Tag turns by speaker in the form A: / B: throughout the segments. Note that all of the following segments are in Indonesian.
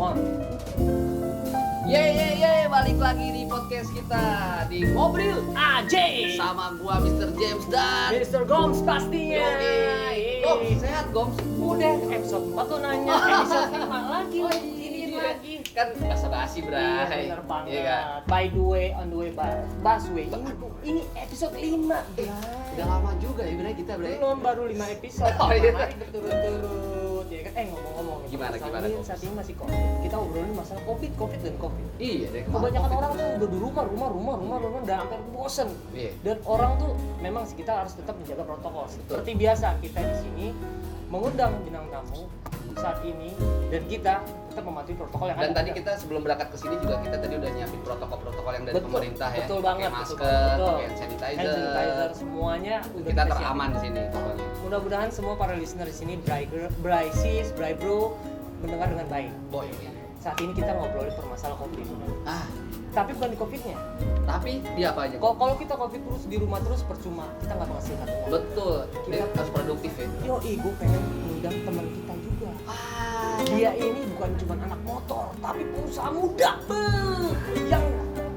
A: One.
B: Ye ye ye, balik lagi di podcast kita di Ngobrol
A: AJ.
B: sama gua Mr. James dan
A: Mr. Goms pastinya.
B: Yoi. Goms, sehat Goms?
A: Udah episode 4 tuh nanya, episode 5 lagi.
B: Oh,
A: ini
B: iya.
A: lagi.
B: Kan basa-basi, Bray.
A: Iya, bener banget.
B: Iya kan?
A: By the way, on the way bus, busway. Ini, ini episode 5, Bray.
B: Udah lama juga ya, Bray, kita, Bray.
A: Belum baru 5 episode.
B: Oh, iya.
A: Mari berturut-turut. Ya kan? Eh ngomong-ngomong.
B: Gimana,
A: saat
B: gimana,
A: ini-? Saat ini masih covid. Kita obrolin masalah covid, covid dan covid.
B: Iya deh.
A: Kebanyakan orang tuh udah di rumah, rumah, rumah, rumah, rumah, udah hampir bosen.
B: Iya.
A: Dan orang tuh memang kita harus tetap menjaga protokol. Seperti biasa kita di sini mengundang bintang tamu saat ini dan kita tetap mematuhi protokol yang
B: Dan
A: ada.
B: tadi kita sebelum berangkat ke sini juga kita tadi udah nyiapin protokol-protokol yang dari
A: Betul,
B: pemerintah ya.
A: betul banget, betul
B: masker,
A: banget, betul.
B: pakai hand sanitizer.
A: hand sanitizer semuanya udah
B: Kita
A: siapin.
B: teraman di sini pokoknya.
A: Mudah-mudahan semua para listener di sini, Girl- Bray Sis, Bray Bro mendengar dengan baik.
B: Boy.
A: Saat ini kita ngobrolin permasalahan covid.
B: Ah,
A: Tapi bukan di covidnya.
B: tapi dia apa aja?
A: Kalau kalau kita covid terus di rumah terus percuma, kita nggak menghasilkan uang.
B: Betul.
A: Kita-
B: harus produktif ya.
A: Yo, gue pengen undang teman kita juga.
B: Ah,
A: Dia ini bukan cuma anak motor, tapi pengusaha muda Beuh, yang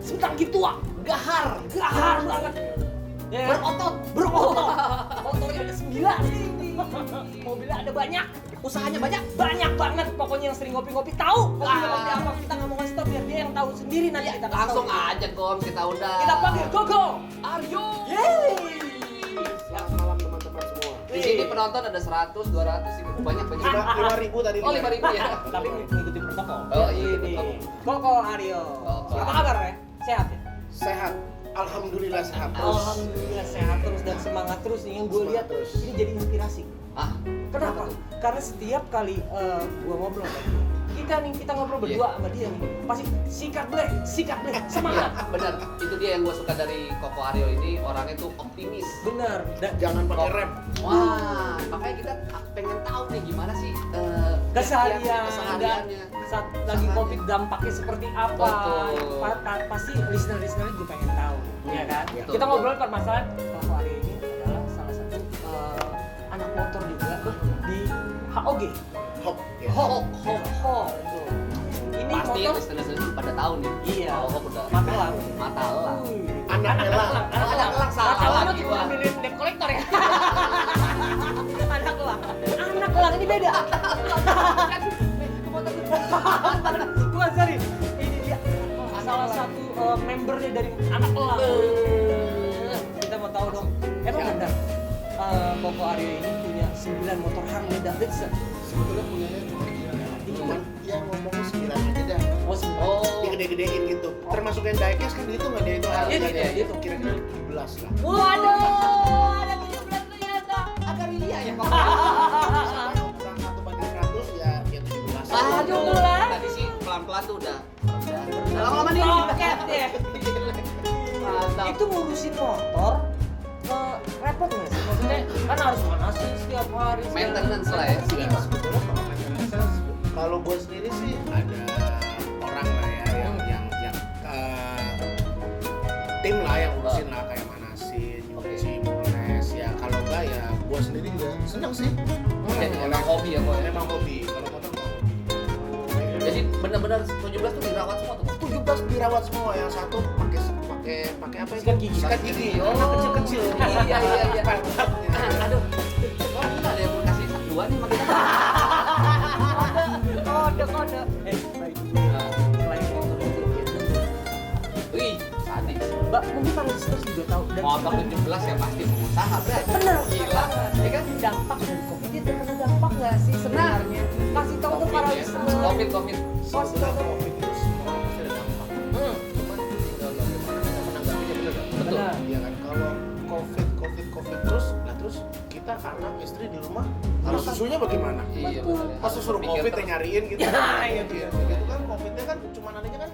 A: sebentar lagi tua, gahar, gahar banget. Ya,
B: berotot.
A: berotot. Motornya ada sembilan, mobilnya ada banyak,
B: Usahanya banyak.
A: banyak banget. Pokoknya yang sering ngopi-ngopi tahu. Ngopi
B: Ah.
A: ngopi apa kita nggak mau ngasih tau biar dia yang tahu sendiri nanti kita kasih
B: Langsung
A: tahu.
B: aja Goms kita udah.
A: Kita panggil Gogo.
B: Aryo.
A: Yeay.
C: Selamat malam teman-teman semua.
B: Di sini penonton ada 100, 200, ini banyak banyak.
C: Lima, lima ribu tadi.
B: Oh, 5000 ya.
A: Tapi mengikuti protokol.
B: Oh, iya,
A: Ini.
B: betul.
A: Koko Aryo.
B: Koko.
A: Apa kabar ya? Sehat ya?
C: Sehat. Alhamdulillah sehat terus.
A: Alhamdulillah sehat semangat terus nih yang gue lihat
C: terus.
A: ini jadi inspirasi.
B: Ah,
A: Kenapa?
B: tuh?
A: Karena setiap kali eh, gue ngobrol kita nih kita ngobrol
B: Iya.
A: berdua sama dia nih pasti sikat black, sikat
B: Iya,
A: semangat.
B: benar. Itu dia yang gue suka dari Koko Aryo ini, orangnya tuh optimis.
A: Bener. Dan
C: Jangan pakai rem.
B: Wah, makanya kita pengen tahu nih gimana sih eh,
A: keseharian,
B: kesehariannya.
A: dan saat lagi covid dampaknya seperti apa
B: Betul.
A: Pa- pa- pasti listener listener juga pengen tahu ya kan
B: Betul.
A: kita ngobrol permasalahan Koko hari anak motor juga di HOG
C: Hop. Ya.
B: Ho, ho, ho.
A: ini
B: Pasti
A: motor
B: listener-listener pada tahu nih.
A: Iya.
B: Oh, udah.
A: Matelang.
B: Matelang.
C: Anak
A: anak
C: elang.
A: elang anak
B: Anak
A: elang
B: elang, salah lagi
A: itu
B: gua.
A: ambilin debt collector ya anak elang anak elang ini beda bukan sorry ini dia salah satu eh, membernya dari anak elang kita mau tahu dong emang benar eh, Koko Aryo ini punya 9 motor Harley Davidson
C: Sebetulnya punyanya cuma tiga. Cuman yang ngomongnya sembilan aja dah.
A: oh sembilan
B: Oh.
C: Digede-gedein gitu. Termasuk yang diecast kan dihitung nggak dia itu
B: Iya,
C: harganya.
B: iya, iya.
C: Itu kira-kira 17 lah.
A: waduh ada 17 ternyata
B: Agak ria ya
C: yang kurang satu banding 100 ya ya 17.
A: Aduh.
B: Tadi sih pelan-pelan tuh udah. Lama-lama nih.
A: Ya. Itu ngurusin motor repot nggak sih maksudnya kan harus manasin setiap hari
B: Maintenance lah ya.
C: Ya, sebetulnya kalau maintenance kalau gue sendiri sih ada orang lah ya yang
A: Hmm.
C: yang yang eh, tim lah yang ngurusin lah kayak manasin, nyuci, moles ya kalau enggak ya gue sendiri juga seneng sih.
B: Jadi emang hobi ya kok ya.
C: Memang hobi kalau motor.
B: Jadi benar-benar 17 tuh dirawat semua tuh.
C: 17 dirawat semua yang satu pakai pakai pakai apa itu?
A: Sikat gigi.
C: Sikat gigi.
B: Oh.
C: Anak kecil-kecil.
B: Iya, iya, iya.
C: Pelpatnya.
B: Aduh. Oh, gila ada yang kasih dua nih makin.
A: kode kode eh baik
B: Wih, sadis.
A: mbak mungkin para listeners juga tahu dan
B: Motor 17 ya pasti pengusaha, Bray.
A: bener
B: Gila. Ya kan?
A: dampak dari covid dia terkena dampak nggak sih sebenarnya kasih tahu tuh para
B: Covid ya.
A: listener
B: Covid, Covid.
A: tuh
C: Covid rumah harus susunya bagaimana?
B: Iya, ya.
C: Pas suruh covid yang nyariin gitu.
A: Nah, iya,
C: Iya,
A: betul.
C: gitu kan covidnya kan cuma adanya kan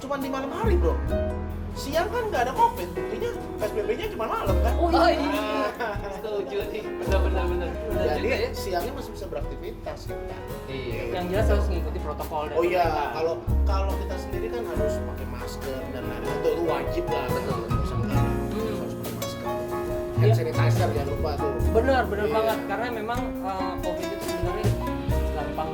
C: cuma di malam hari bro. Siang kan nggak ada covid, buktinya PSBB-nya cuma malam kan.
A: oh iya
B: iya. Setuju nih. Benar benar benar. Benar
C: Jadi
B: ya.
C: siangnya masih bisa beraktivitas kita.
B: Iya.
A: yang jelas harus mengikuti protokol
C: Oh iya, kalau kalau kita sendiri kan harus pakai masker dan lain-lain itu, itu wajib lah.
B: Betul.
A: Iya.
C: Hand sanitizer jangan lupa tuh.
A: benar benar
C: Iya.
A: banget karena memang eh, covid itu sebenarnya gampang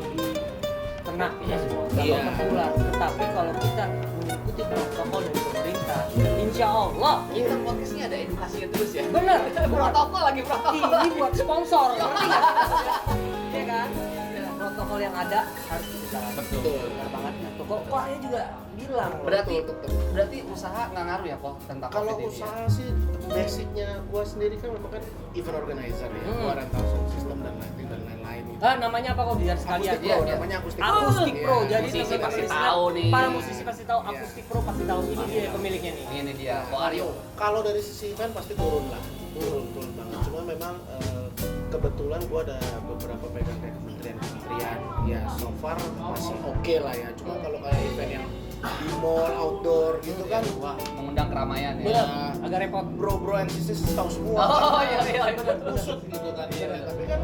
A: kena kita semua
C: Iya.
A: bakal tertular tetapi kalau kita mengikuti protokol dari pemerintah insya Allah
B: Kita podcastnya ada edukasinya terus ya.
A: bener
B: Protokol lagi protokol.
A: ini buat sponsor? Iya kan protokol yang ada harus dijalankan
C: Betul.
A: benar banget ya kok kok Arya juga bilang.
B: Berarti
C: Betul, betul.
B: berarti usaha nggak ngaruh ya kok tentang
C: Kalau
B: ya?
C: usaha sih basicnya gua sendiri kan memang kan event organizer ya,
A: Hmm.
C: gua rental sound system dan lain dan lain-lain. gitu.
A: Ah, namanya apa kok biar sekalian
C: Akustik
B: Iya,
C: Pro,
B: iya.
C: namanya akustik
A: Akustik
C: Iya.
A: Pro. Jadi
B: Musisi pasti
A: listener,
B: tahu nih.
A: Para musisi pasti tahu
C: Iya.
A: Akustik Pro pasti tahu. Ini dia pemiliknya nih.
B: Ini dia, kok Aryo.
C: Kalau dari sisi event pasti turun lah, turun turun banget. Cuma memang eh, kebetulan gua ada beberapa pegang kayak kementerian-kementerian, ya so far masih oke lah ya. Cuma kalau kayak event yang di mall, outdoor gitu kan, wah
B: Mengundang keramaian ya.
A: Bener. Agak repot.
C: bro-bro and sisters tahu semua.
B: Oh,
C: kan.
B: iya, iya, iya.
C: Kusut gitu kan. ya. Tapi kan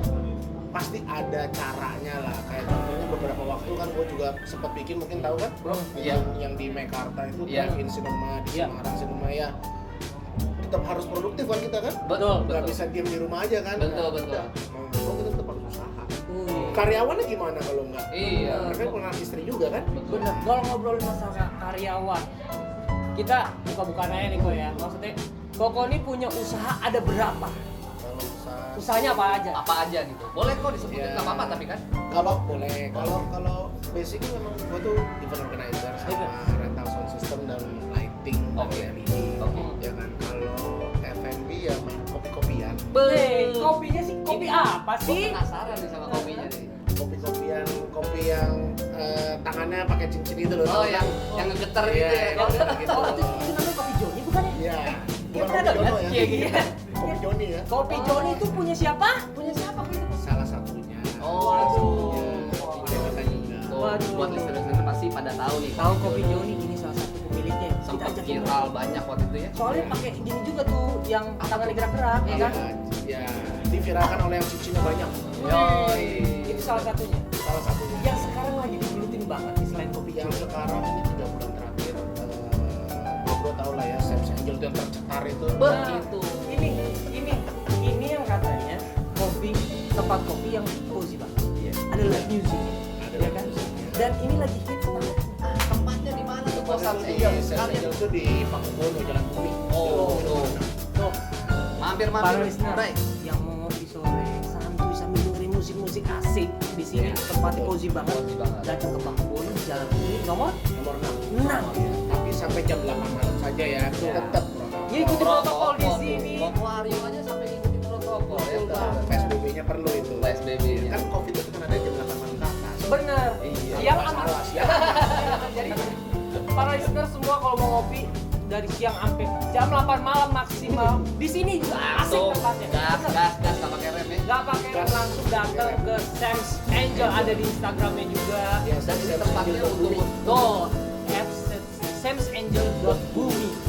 C: pasti ada caranya lah. Kayak contohnya beberapa waktu kan gue juga sempat bikin mungkin tahu kan bro
B: Iya.
C: yang, yang di Mekarta itu
B: Iya.
C: drive-in cinema di
A: Iya.
C: Semarang cinema ya tetap harus produktif kan kita kan
B: Betul,
C: nggak
B: betul.
C: bisa diem di rumah aja kan
B: Betul, betul.
C: Mau nggak mau kita tetap harus usaha
A: Uh.
C: karyawannya gimana kalau nggak
B: Iya.
C: mereka punya istri juga kan
B: Betul.
A: Bener. Kalau ngobrolin masalah karyawan, kita buka-bukaan aja nih kok ya. Maksudnya Koko ini punya usaha ada berapa?
C: kalau usaha
A: Usahanya apa aja?
B: Apa aja gitu. Boleh kok disebutin nggak apa-apa tapi kan.
C: kalau boleh kalau kalau basicnya memang gue tuh event organizer sama rental sound system dan lighting dan
B: Oke. Oke.
C: Ya kan kalau F&B ya main kopi-kopian
A: Eh, kopinya sih kopi apa sih?
B: penasaran nih sama kopinya nih.
C: kopi-kopian kopi yang eh, tangannya pakai cincin itu loh
B: Oh, yang
C: kan?
B: yang ngegeter
C: Iya,
B: gitu ya.
C: ngegeter gitu.
A: Oh, itu, itu namanya kopi Joni bukan ya?
C: Iya.
A: Iya,
C: Bukan
A: pernah
C: kopi
A: dong,
C: Jono
A: ya?
C: ya.
A: Iya, iya.
C: Kopi Joni ya.
A: Kopi Joni itu punya siapa? Punya siapa itu?
C: Salah satunya.
B: Oh.
C: Iya, kita juga.
B: Tuh,
A: Waduh.
B: buat listener-listener pasti pada tahu nih.
A: Tahu kopi Joni pemiliknya. Kita ajakin
B: viral banyak waktu itu ya.
A: Soalnya pakai gini juga tuh yang tangannya gerak-gerak, ya kan?
C: Ya, diviralkan oleh yang cincinnya banyak.
B: Yoi.
A: Itu salah satunya.
C: Salah satunya.
A: Yang sekarang lagi digelutin banget nih selain kopi
C: yang sekarang ini tiga bulan terakhir eh bro tau lah ya Sam Angel itu yang tercetar itu
B: Begitu.
A: Ini, ini, ini yang katanya kopi tempat kopi yang cozy banget.
C: Iya.
A: Ada live music,
C: Ada
A: ya kan? Dan ini lagi hits banget.
B: Tempatnya di mana Angel?
C: Sam Angel itu di Pakubono Jalan Bumi
B: Oh, tuh.
A: Tuh,
B: Mampir
A: para
B: mampir.
A: listener
B: Bray.
A: yang mau ngopi sore santuy sambil dengerin musik-musik asik di sini
B: Iya.
A: tempatnya cozy banget. Datang ke Pakubono Jalan Bumi nomor
C: nomor 6
A: enam.
C: tapi sampai jam 8 malam saja ya
A: Iya.
C: tetap
A: Ya ikuti protokol di sini.
B: Kok Aryo aja sampai ikuti protokol ya.
C: PSBB-nya perlu itu
B: PSBB-nya.
C: kan covid itu kan ada jam 8 malam ke atas
A: Bener.
B: Iya.
A: Yang
C: Nggak
A: aman.
C: siap.
A: Jadi para listener semua kalau mau ngopi dari siang sampai jam 8 malam maksimal di sini juga asik tempatnya.
B: gas gas gas nggak pakai rem ya.
A: Nggak pakai
C: Gas.
A: langsung datang ke Sam's Angel ada di Instagramnya juga.
C: Ya,
B: Dan
C: Sam
B: tempatnya untuk.
A: Tuh, samsangel.bumi.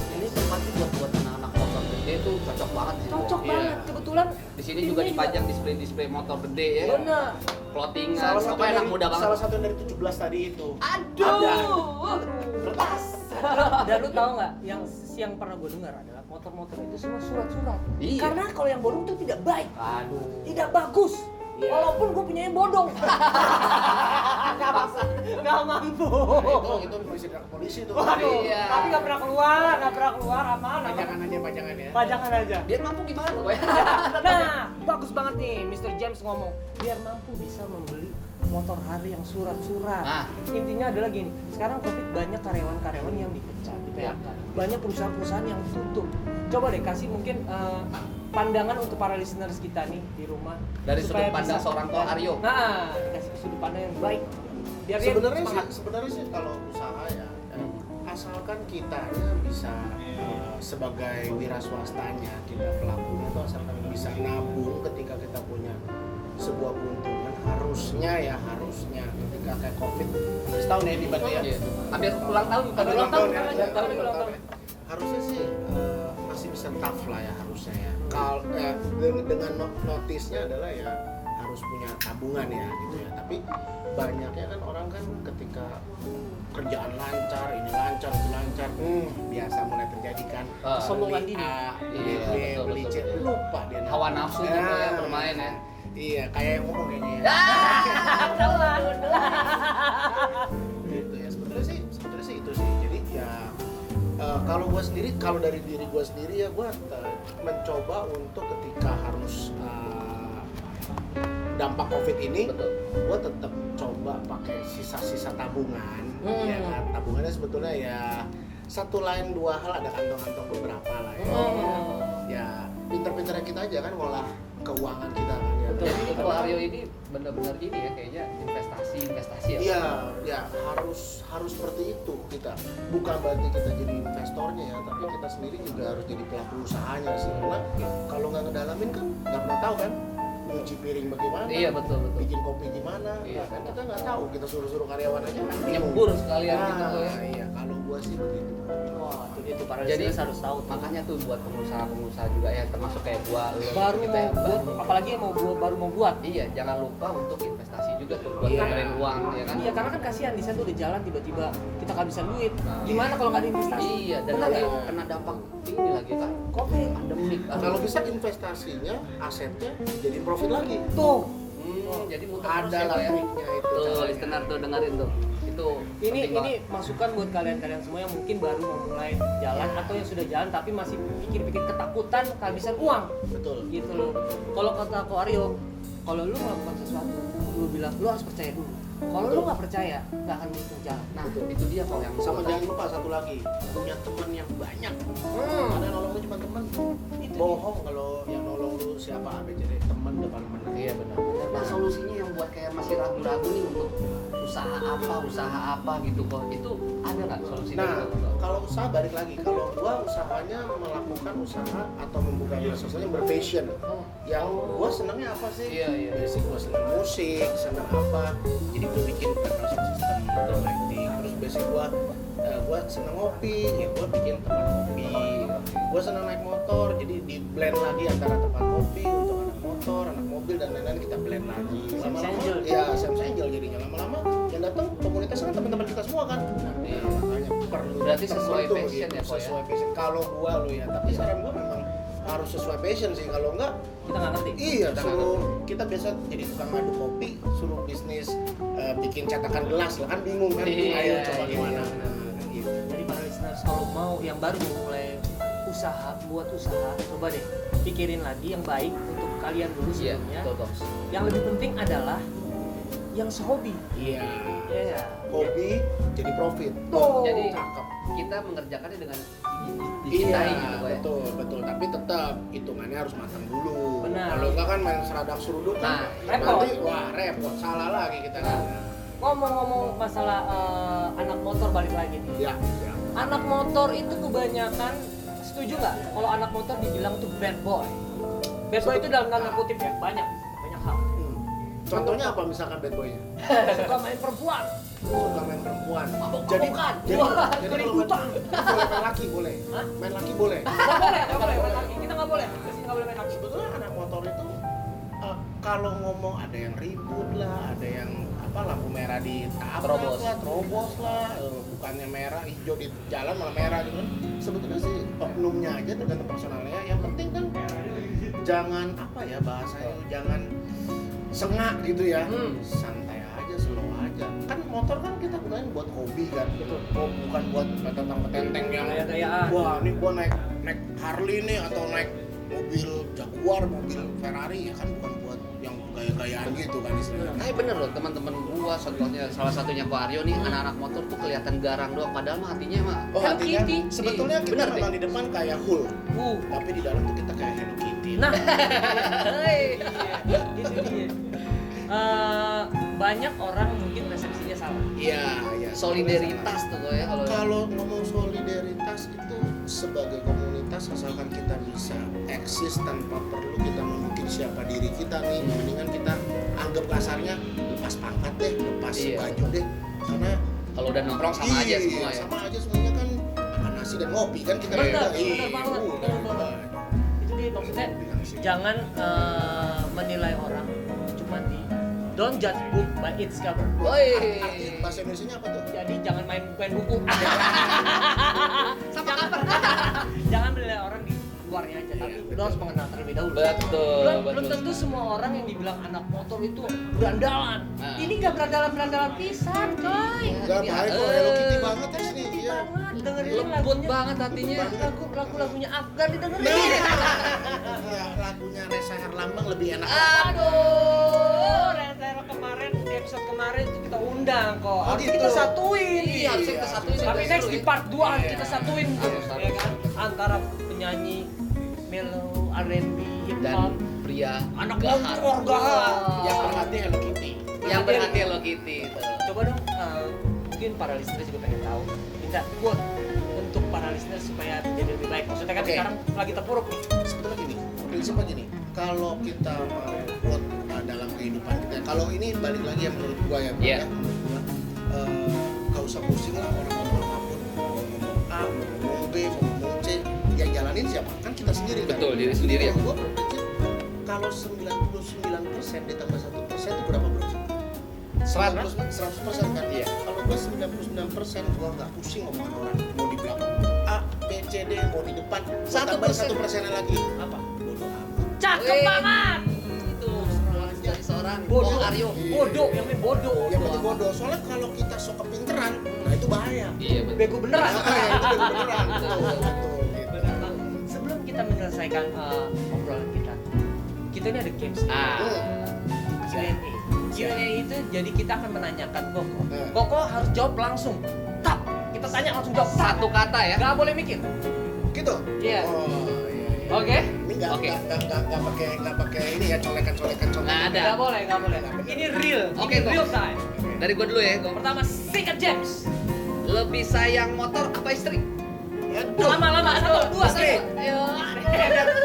B: cocok banget sih.
A: Cocok
C: Iya.
A: banget. Kebetulan
B: Di sini juga dipajang display-display motor gede ya.
A: Bener.
B: Clothingan,
C: salah satu dari,
B: muda banget.
C: salah satu dari 17 tadi itu
A: Aduh.
C: Lepas.
A: Dan lu tahu nggak yang yang pernah gue dengar adalah motor-motor itu semua surat-surat.
B: Iya.
A: Karena kalau yang bodong itu tidak baik,
B: Aduh.
A: tidak bagus.
C: Iya.
A: Walaupun gue punya yang bodong. Gak mampu. Gak mampu.
C: Nah, itu itu polisi ke polisi tuh
A: Waduh,
B: Iya.
A: tapi gak pernah keluar, gak pernah keluar, aman, aman.
C: pajangan aja pajangan ya
A: Pajangan aja.
B: Biar mampu gimana tuh ya?
A: Nah, bagus banget nih Mr. James ngomong, biar mampu bisa membeli motor Harley yang surat-surat.
B: Nah.
A: Intinya adalah gini, sekarang Covid banyak karyawan-karyawan yang dipecat, di PHK. Banyak perusahaan-perusahaan yang tutup. Coba deh kasih mungkin eh, pandangan untuk para listeners kita nih di rumah.
B: Dari sudut pandang
A: bisa-
B: seorang Ko Aryo.
A: Nah, dikasih sudut pandang yang baik. Biar dia
C: sebenarnya sih sebenarnya sih kalau usaha ya eh, asalkan kitanya bisa eh, sebagai wira swastanya kita pelakunya itu asalkan bisa nabung ketika kita punya sebuah keuntungan harusnya ya harusnya ketika kayak covid setahun ya di Batu ya
B: Iya. Hampir ulang tahun
A: ulang tahun,
C: ya, ya,
A: tahun,
C: ya. harusnya sih tough lah ya harusnya ya kalau ya, dengan, dengan no- notisnya adalah ya harus punya tabungan ya gitu ya tapi banyaknya kan orang kan ketika kerjaan lancar ini lancar itu lancar hmm, biasa mulai terjadi kan
B: Ah.
A: Kesombongan
C: beli
A: diri.
C: A,
B: Iya,
C: B,
B: betul,
C: beli C
B: betul, betul.
C: lupa dia
B: Hawa nafsu tuh
C: Nah,
B: ya bermain ya.
C: iya kayak yang ngomong kayaknya ya
A: Telan, telan.
C: kalau gue sendiri kalau dari diri gue sendiri ya gue mencoba untuk ketika harus uh, dampak covid ini
B: Betul.
C: gue tetap coba pakai sisa-sisa tabungan
B: Hmm.
C: ya kan tabungannya sebetulnya ya satu lain dua hal ada kantong-kantong beberapa lah ya
B: Oh.
C: ya pinter-pinternya kita aja kan ngolah keuangan kita kan ya
B: Jadi Aryo ini benar-benar ini ya kayaknya investasi investasi ya.
C: Iya, ya harus harus seperti itu kita. Bukan berarti kita jadi investornya ya, tapi kita sendiri juga harus jadi pelaku usahanya sih. Karena kalau nggak ngedalamin kan nggak pernah tahu kan nyuci piring bagaimana,
B: Iya betul betul.
C: bikin kopi gimana,
B: Iya.
C: kan kita nggak tahu. Kita suruh-suruh karyawan aja.
B: Nyebur sekalian
C: Nah,
B: gitu ya.
C: Iya, kalau gua sih begitu.
A: Wah, itu para
B: Jadi
A: harus tahu. tuh.
B: Makanya tuh buat pengusaha-pengusaha juga ya termasuk kayak gua lu
A: baru
B: kita
A: mau
B: yang
A: buat,
B: baru.
A: apalagi yang mau buat, baru mau buat.
B: Iya, jangan lupa untuk investasi juga tuh buat
C: Iya.
B: uang ya kan.
A: Iya, karena kan kasihan di sana tuh udah jalan tiba-tiba kita kehabisan duit.
B: Nah.
A: Gimana kalau nggak ada investasi?
B: Iya, dan
A: Benar
B: lagi
A: nggak?
B: kena dampak ini lagi kan
A: Kopi.
B: pandemik.
C: Kalau bisa investasinya, asetnya jadi profit lagi.
A: Tuh,
B: Hmm, jadi muter
C: Ada
B: ya,
C: lah
B: ya.
C: itu.
B: Tuh, listener tuh dengerin tuh. Itu
A: ini ini masukan buat kalian-kalian semua yang mungkin baru mau mulai jalan atau yang sudah jalan tapi masih pikir-pikir ketakutan kehabisan uang
C: Betul.
A: gitu loh. Kalau kata Aryo, kalau lu melakukan sesuatu, lu bilang lu harus percaya dulu. Kalau lu nggak percaya, nggak akan bisa jalan.
B: Nah, itu dia kok yang
C: Sama jangan lupa satu lagi, punya teman yang banyak.
A: Hmm.
C: Ada nolong lu cuma teman.
A: Itu
C: Bohong kalau yang nolong lu siapa ABCD teman depan menang.
B: Iya benar. Nah solusinya yang buat kayak masih ragu-ragu nih untuk usaha apa, usaha apa gitu kok. Itu ada nggak solusi
C: Nah, kalau usaha balik lagi, kalau gua usahanya melakukan usaha atau membuka sesuatu yang berpassion. Yang gua senangnya apa sih?
B: Iya, iya.
C: Basic gua senang musik, senang apa? Jadi gua bikin sound system, lighting. Terus basic gua eh, gua senang ngopi, ya gua bikin tempat kopi. Gua senang naik motor, jadi di blend lagi antara tempat kopi untuk motor, anak mobil dan lain-lain kita blend lagi. Lama-lama, ya Sam Angel jadinya lama-lama yang datang komunitas kan teman-teman kita semua kan.
B: Iya.
C: Nah, makanya perlu
B: Berarti sesuai
C: tuh
B: passion
C: gitu,
B: ya, ya?
C: sesuai passion. Kalau gua lo ya, tapi saran gua memang harus sesuai passion sih. Kalau enggak,
A: kita nggak ngerti.
C: iya
B: Kita
C: suruh kita biasa jadi tukang aduk kopi, suruh bisnis eh, bikin cetakan gelas lah kan bingung kan.
B: Iya,
C: Ayo coba
B: iya,
C: gimana.
B: iya.
C: Nah, gitu.
A: Jadi para listeners kalau mau yang baru usaha, buat usaha, coba deh pikirin lagi yang baik untuk kalian dulu
B: Iya,
A: sebelumnya.
B: betul Toms.
A: Yang lebih penting adalah yang sehobi.
C: Iya.
A: Iya.
C: Hobi jadi profit.
A: Tuh.
B: Jadi
C: Cakep.
B: kita mengerjakannya dengan
C: Iya,
B: dicintai gitu Ko, ya.
C: betul, betul. Tapi tetap hitungannya harus matang dulu.
A: Benar.
C: Kalau enggak kan main seradak seruduk kan,
B: Nah,
A: repot.
C: nanti wah repot, salah lagi kita kan.
A: Ngomong-ngomong masalah eh, anak motor balik lagi nih.
C: Ya, ya.
A: Anak motor itu kebanyakan setuju nggak? Kalau anak motor dibilang tuh bad boy. Bad boy itu dalam tanda kutip ya banyak banyak hal.
C: Hmm. Contohnya apa misalkan bad boy-nya?
A: Suka main perempuan.
C: Suka main perempuan.
A: Mabok-mabokan.
C: Jadi, jadi,
A: Wah,
C: jadi kalau boleh main laki boleh.
A: Hah?
C: Main laki boleh.
A: Nggak boleh, nggak boleh main laki. Kita nggak boleh. Kita nggak boleh main laki.
C: Sebetulnya anak motor itu eh, kalau ngomong ada yang ribut lah, ada yang apa lampu merah ditabrak
B: Terobos.
C: lah, terobos lah, eh, bukannya merah hijau di jalan malah merah gitu kan. Sebetulnya sih oknumnya aja tergantung personalnya. Yang penting kan jangan apa ya bahasanya jangan sengak gitu ya.
A: Hmm.
C: Santai aja, slow aja. Kan motor kan kita gunain buat hobi kan. Oh, bukan buat tentang petenteng yang wah ini gua naik naik Harley nih atau naik mobil Jaguar, mobil Ferrari ya kan bukan buat yang gaya-gayaan gitu kan istilahnya.
B: Nah, bener loh teman-teman gua contohnya salah satunya Ko Aryo nih anak-anak motor tuh kelihatan garang doang padahal mah hatinya mah
C: Oh,
B: Hello
C: artinya
B: Kitty.
C: sebetulnya
B: Iya,
C: kita
B: bener
C: memang
B: deh.
C: di depan kayak Hulk,
A: Uh.
C: tapi di dalam tuh kita kayak Hello Kitty.
A: Nah,
B: Hei.
A: iya, itu dia. Eh, banyak orang mungkin persepsinya salah.
C: Iya, iya.
B: solidaritas tuh ya kalau
C: Kalau ngomong solidaritas itu sebagai komunitas asalkan kita bisa eksis tanpa perlu kita nunjukin siapa diri kita nih,
B: Hmm.
C: mendingan kita anggap kasarnya lepas pangkat deh, lepas
B: Iya.
C: baju deh, karena
B: kalau udah nongkrong sama aja
C: Iya,
B: semua ya.
C: Sama aja semuanya kan makan nasi dan ngopi kan kita
A: banget, banget.
C: udah.
A: Itu dia maksudnya jangan eh, menilai orang cuma di don't judge book by its cover.
B: Woi.
C: Bahasa Indonesia apa tuh?
A: Jadi jangan main main buku. Jangan menilai orang di luarnya aja, tapi
C: Iya,
A: lu harus mengenal terlebih dahulu.
B: Betul,
A: Belum, belum
B: betul.
A: tentu semua orang yang dibilang anak motor itu berandalan.
B: Nah.
A: Ini gak berandalan berandalan pisan, coy.
C: Enggak
B: Ini,
C: baik kok
B: eh.
C: Hello Kitty banget ya sini. Iya.
A: Banget. dengerin
B: Lembut
A: lagunya
B: banget hatinya.
A: lagu lagu lagunya Afgan didengerin
C: Ya, lagunya Reza Herlambang lebih enak.
A: aduh Reza di episode kemarin kita undang kok harus
C: gitu.
A: kita satuin
B: Iya, harusnya kita satuin.
A: tapi next
B: seru
A: di
B: ya.
A: part 2 harus
C: Iya.
A: kita satuin tuh
B: Harus, harus.
A: ya kan antara penyanyi mellow R&B
B: dan pria
A: Anak motor, gahar.
C: Yang berhati Hello Kitty.
B: yang berhati Hello Kitty
A: coba dong eh, mungkin para listener juga pengen tahu minta quote untuk para listener supaya jadi lebih baik maksudnya kan
C: Oke.
A: sekarang lagi terpuruk nih
C: Sebetulnya gini, prinsipnya gini. Kalau kita mau buat uh, dalam kehidupan kita, kalau ini balik lagi ya menurut gua ya,
B: Iya.
C: ya, menurut gua, uh, gak usah pusing lah orang ngomong apa pun, mau ngomong A, mau ngomong B, mau ngomong C, yang jalanin siapa? Kan kita sendiri kan.
B: Betul, diri sendiri ya.
C: Kalau gua berpikir, kalau 99% ditambah 1% itu berapa bro? 100 persen kan?
B: Iya.
C: Kalau gua 99 persen gua nggak pusing ngomongin orang mau di belakang A, B, C, D mau di depan
B: Satu
C: satu
B: persen.
C: satu persennya lagi
A: apa
C: bodoh amat.
A: cakep banget
B: seorang
A: bodoh
B: Aryo.
A: bodoh yang ini bodoh
C: Yang penting bodoh. Soalnya kalau kita sok kepinteran, nah itu bahaya.
B: Iya betul.
A: bego beneran
C: Nah, itu beneran.
B: Betul.
C: Betul, gitu.
A: Bener banget. sebelum kita menyelesaikan eh, obrolan kita kita ini ada games
B: Ah.
A: Q&A Q&A itu jadi kita akan menanyakan Koko
C: Hmm.
A: Koko harus jawab langsung tap kita tanya langsung jawab
B: Satu kata ya.
A: nggak boleh mikir
C: Gitu.
A: Iya.
C: Oh, iya, iya.
A: oke
C: nggak
B: Oke.
C: nggak nggak nggak pakai nggak pakai ini ya colekan-colekan colekan.
B: Nggak ada.
A: nggak boleh nggak boleh ini real
B: Oke, Kok.
A: real time
B: Dari gua dulu ya. Gua.
A: pertama Secret James
B: Lebih sayang motor apa istri?
C: Aduh.
A: lama-lama satu dua
C: Istri.
A: satu Ayo.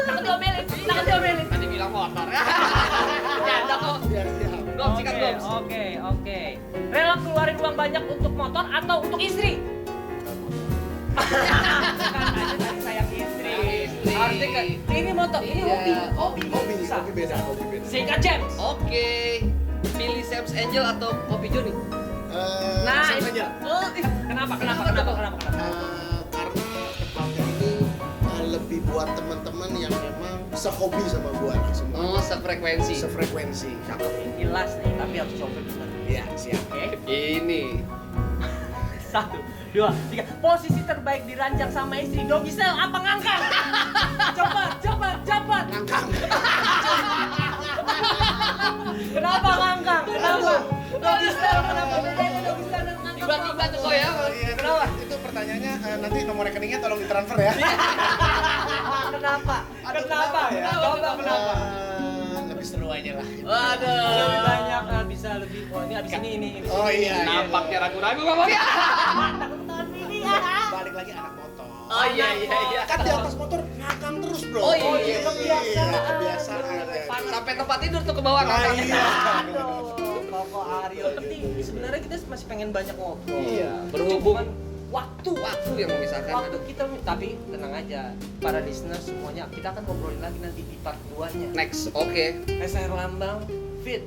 A: takut diomelin takut diomelin
B: Tadi bilang motor. ya, ada kok. Gom, sikat
A: Oke,
B: gom.
A: Oke, oke. Rela keluarin uang banyak untuk motor atau untuk istri? kan aja tadi sayang Harusnya kan ini motor, ini
B: Iya,
A: hobi, hobi,
C: Hobi,
A: Bisa.
C: hobi beda, hobi beda.
A: Singkat James.
B: Oke. Pilih Sam's Angel atau Kopi Johnny?
C: Eh,
A: Nah, ini-
C: aja.
A: Oh, ih, kenapa, kenapa, kenapa, kenapa, kenapa?
C: Eh, karena tempatnya ini eh, lebih buat teman-teman yang memang sehobi sama gua semua.
B: Oh, sefrekuensi.
C: Sefrekuensi. Cakep.
A: Jelas nih, tapi harus bener.
C: Iya, siap.
A: Oke,
B: Ini.
A: Satu, dua, tiga. Posisi terbaik di ranjang sama istri Doggy Style apa ngangkang? Cepat, cepat, cepat.
C: Ngangkang.
A: Kenapa ngangkang? Kenapa? Doggy Style kenapa bedanya Doggy Style dan ngangkang?
B: Tiba-tiba tuh kok ya.
C: Iya,
A: Kenapa?
C: Itu pertanyaannya eh, nanti nomor rekeningnya tolong ditransfer ya.
A: Kenapa?
C: Aduh,
A: Kenapa?
C: ya?
A: Coba kenapa?
C: Eh, lebih seru aja lah.
A: Lebih
B: Waduh.
A: banyak ah, bisa lebih. Oh ini abis ini ini. ini.
C: Oh iya. iya.
B: Nampaknya ragu-ragu ngomongnya.
C: Balik lagi anak motor.
B: Oh iya iya iya.
C: Kan di atas motor ngangkang terus bro.
B: Oh iya,
C: iya,
A: kebiasaan.
C: kebiasaan.
A: Panas.
B: Sampai tempat tidur tuh ke bawah
C: Ah,
B: ngangkang.
C: iya.
A: Aduh, Koko Aryo. Penting. Sebenarnya kita masih pengen banyak ngobrol.
B: Iya, berhubung
A: Cuman waktu
B: waktu yang memisahkan.
A: waktu kita tapi tenang aja para listener semuanya kita akan ngobrolin lagi nanti di part 2 nya
B: Next, oke.
A: SR Lambang fit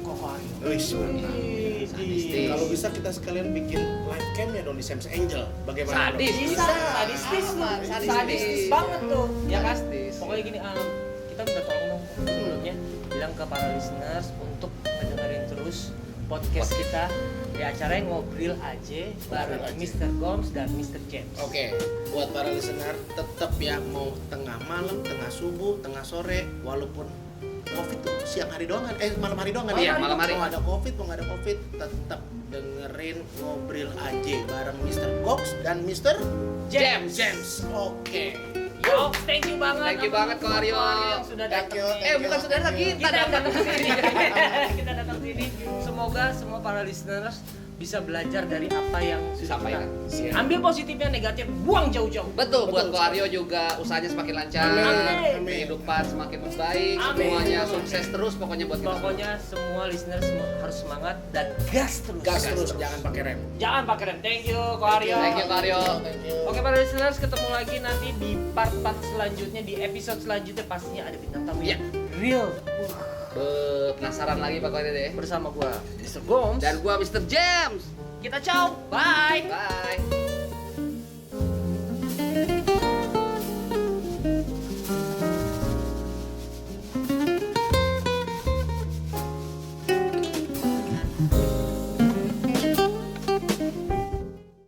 A: Koko Aryo
C: Wih, mantap.
B: Sadistis.
C: Kalau bisa kita sekalian bikin live cam ya dong di Sam's Angel. Bagaimana?
B: Sadis.
A: bisa
B: Bisa.
A: sadistis lu
B: Aman,
A: sadistis,
B: sadistis.
A: banget tuh ya kan
B: Sadistis.
A: pokoknya gini um, kita minta tolong dong sebelumnya bilang ke para listeners untuk mendengarin terus podcast kita di acara yang ngobrol aja bareng
C: aja.
A: Mr. Goms dan Mr. James
C: Oke, buat para listener tetap ya mau tengah malam, tengah subuh, tengah sore, walaupun covid tuh siang hari doang kan? Eh malam hari doang kan?
B: Iya,
C: ya?
B: malam hari.
C: Mau ada covid, mau nggak ada covid, tetap dengerin ngobrol aja bareng Mr. Cox dan Mr.
B: James.
C: James. Oke.
A: Yo, thank you banget
B: Thank you banget,
A: yang sudah datang
B: Eh, bukan saudara
C: Thank you.
B: kita datang ke sini
A: kita datang ke sini semoga semua para listeners bisa belajar dari apa yang
B: Disampaikan.
C: Siap.
A: ambil positifnya negatif buang jauh-jauh
B: Betul, buat
C: Betul.
B: Ko Aryo juga usahanya semakin lancar,
A: Amin.
B: kehidupan semakin membaik,
A: Amin.
B: semuanya sukses terus pokoknya buat kita.
A: pokoknya semua listeners semua harus semangat dan gas terus
C: Gas terus, jangan pakai rem.
A: jangan pakai rem thank you Ko Aryo
B: Thank you, Ko Aryo.
C: Thank you.
A: Oke para listeners ketemu lagi nanti di part-part selanjutnya di episode selanjutnya pastinya ada bintang tamu
B: Iya.
A: yang real
B: Be- penasaran lagi pokoknya deh.
A: bersama gua Mr. Gomes
B: Dan gua Mr. James.
A: kita ciao bye
B: Bye.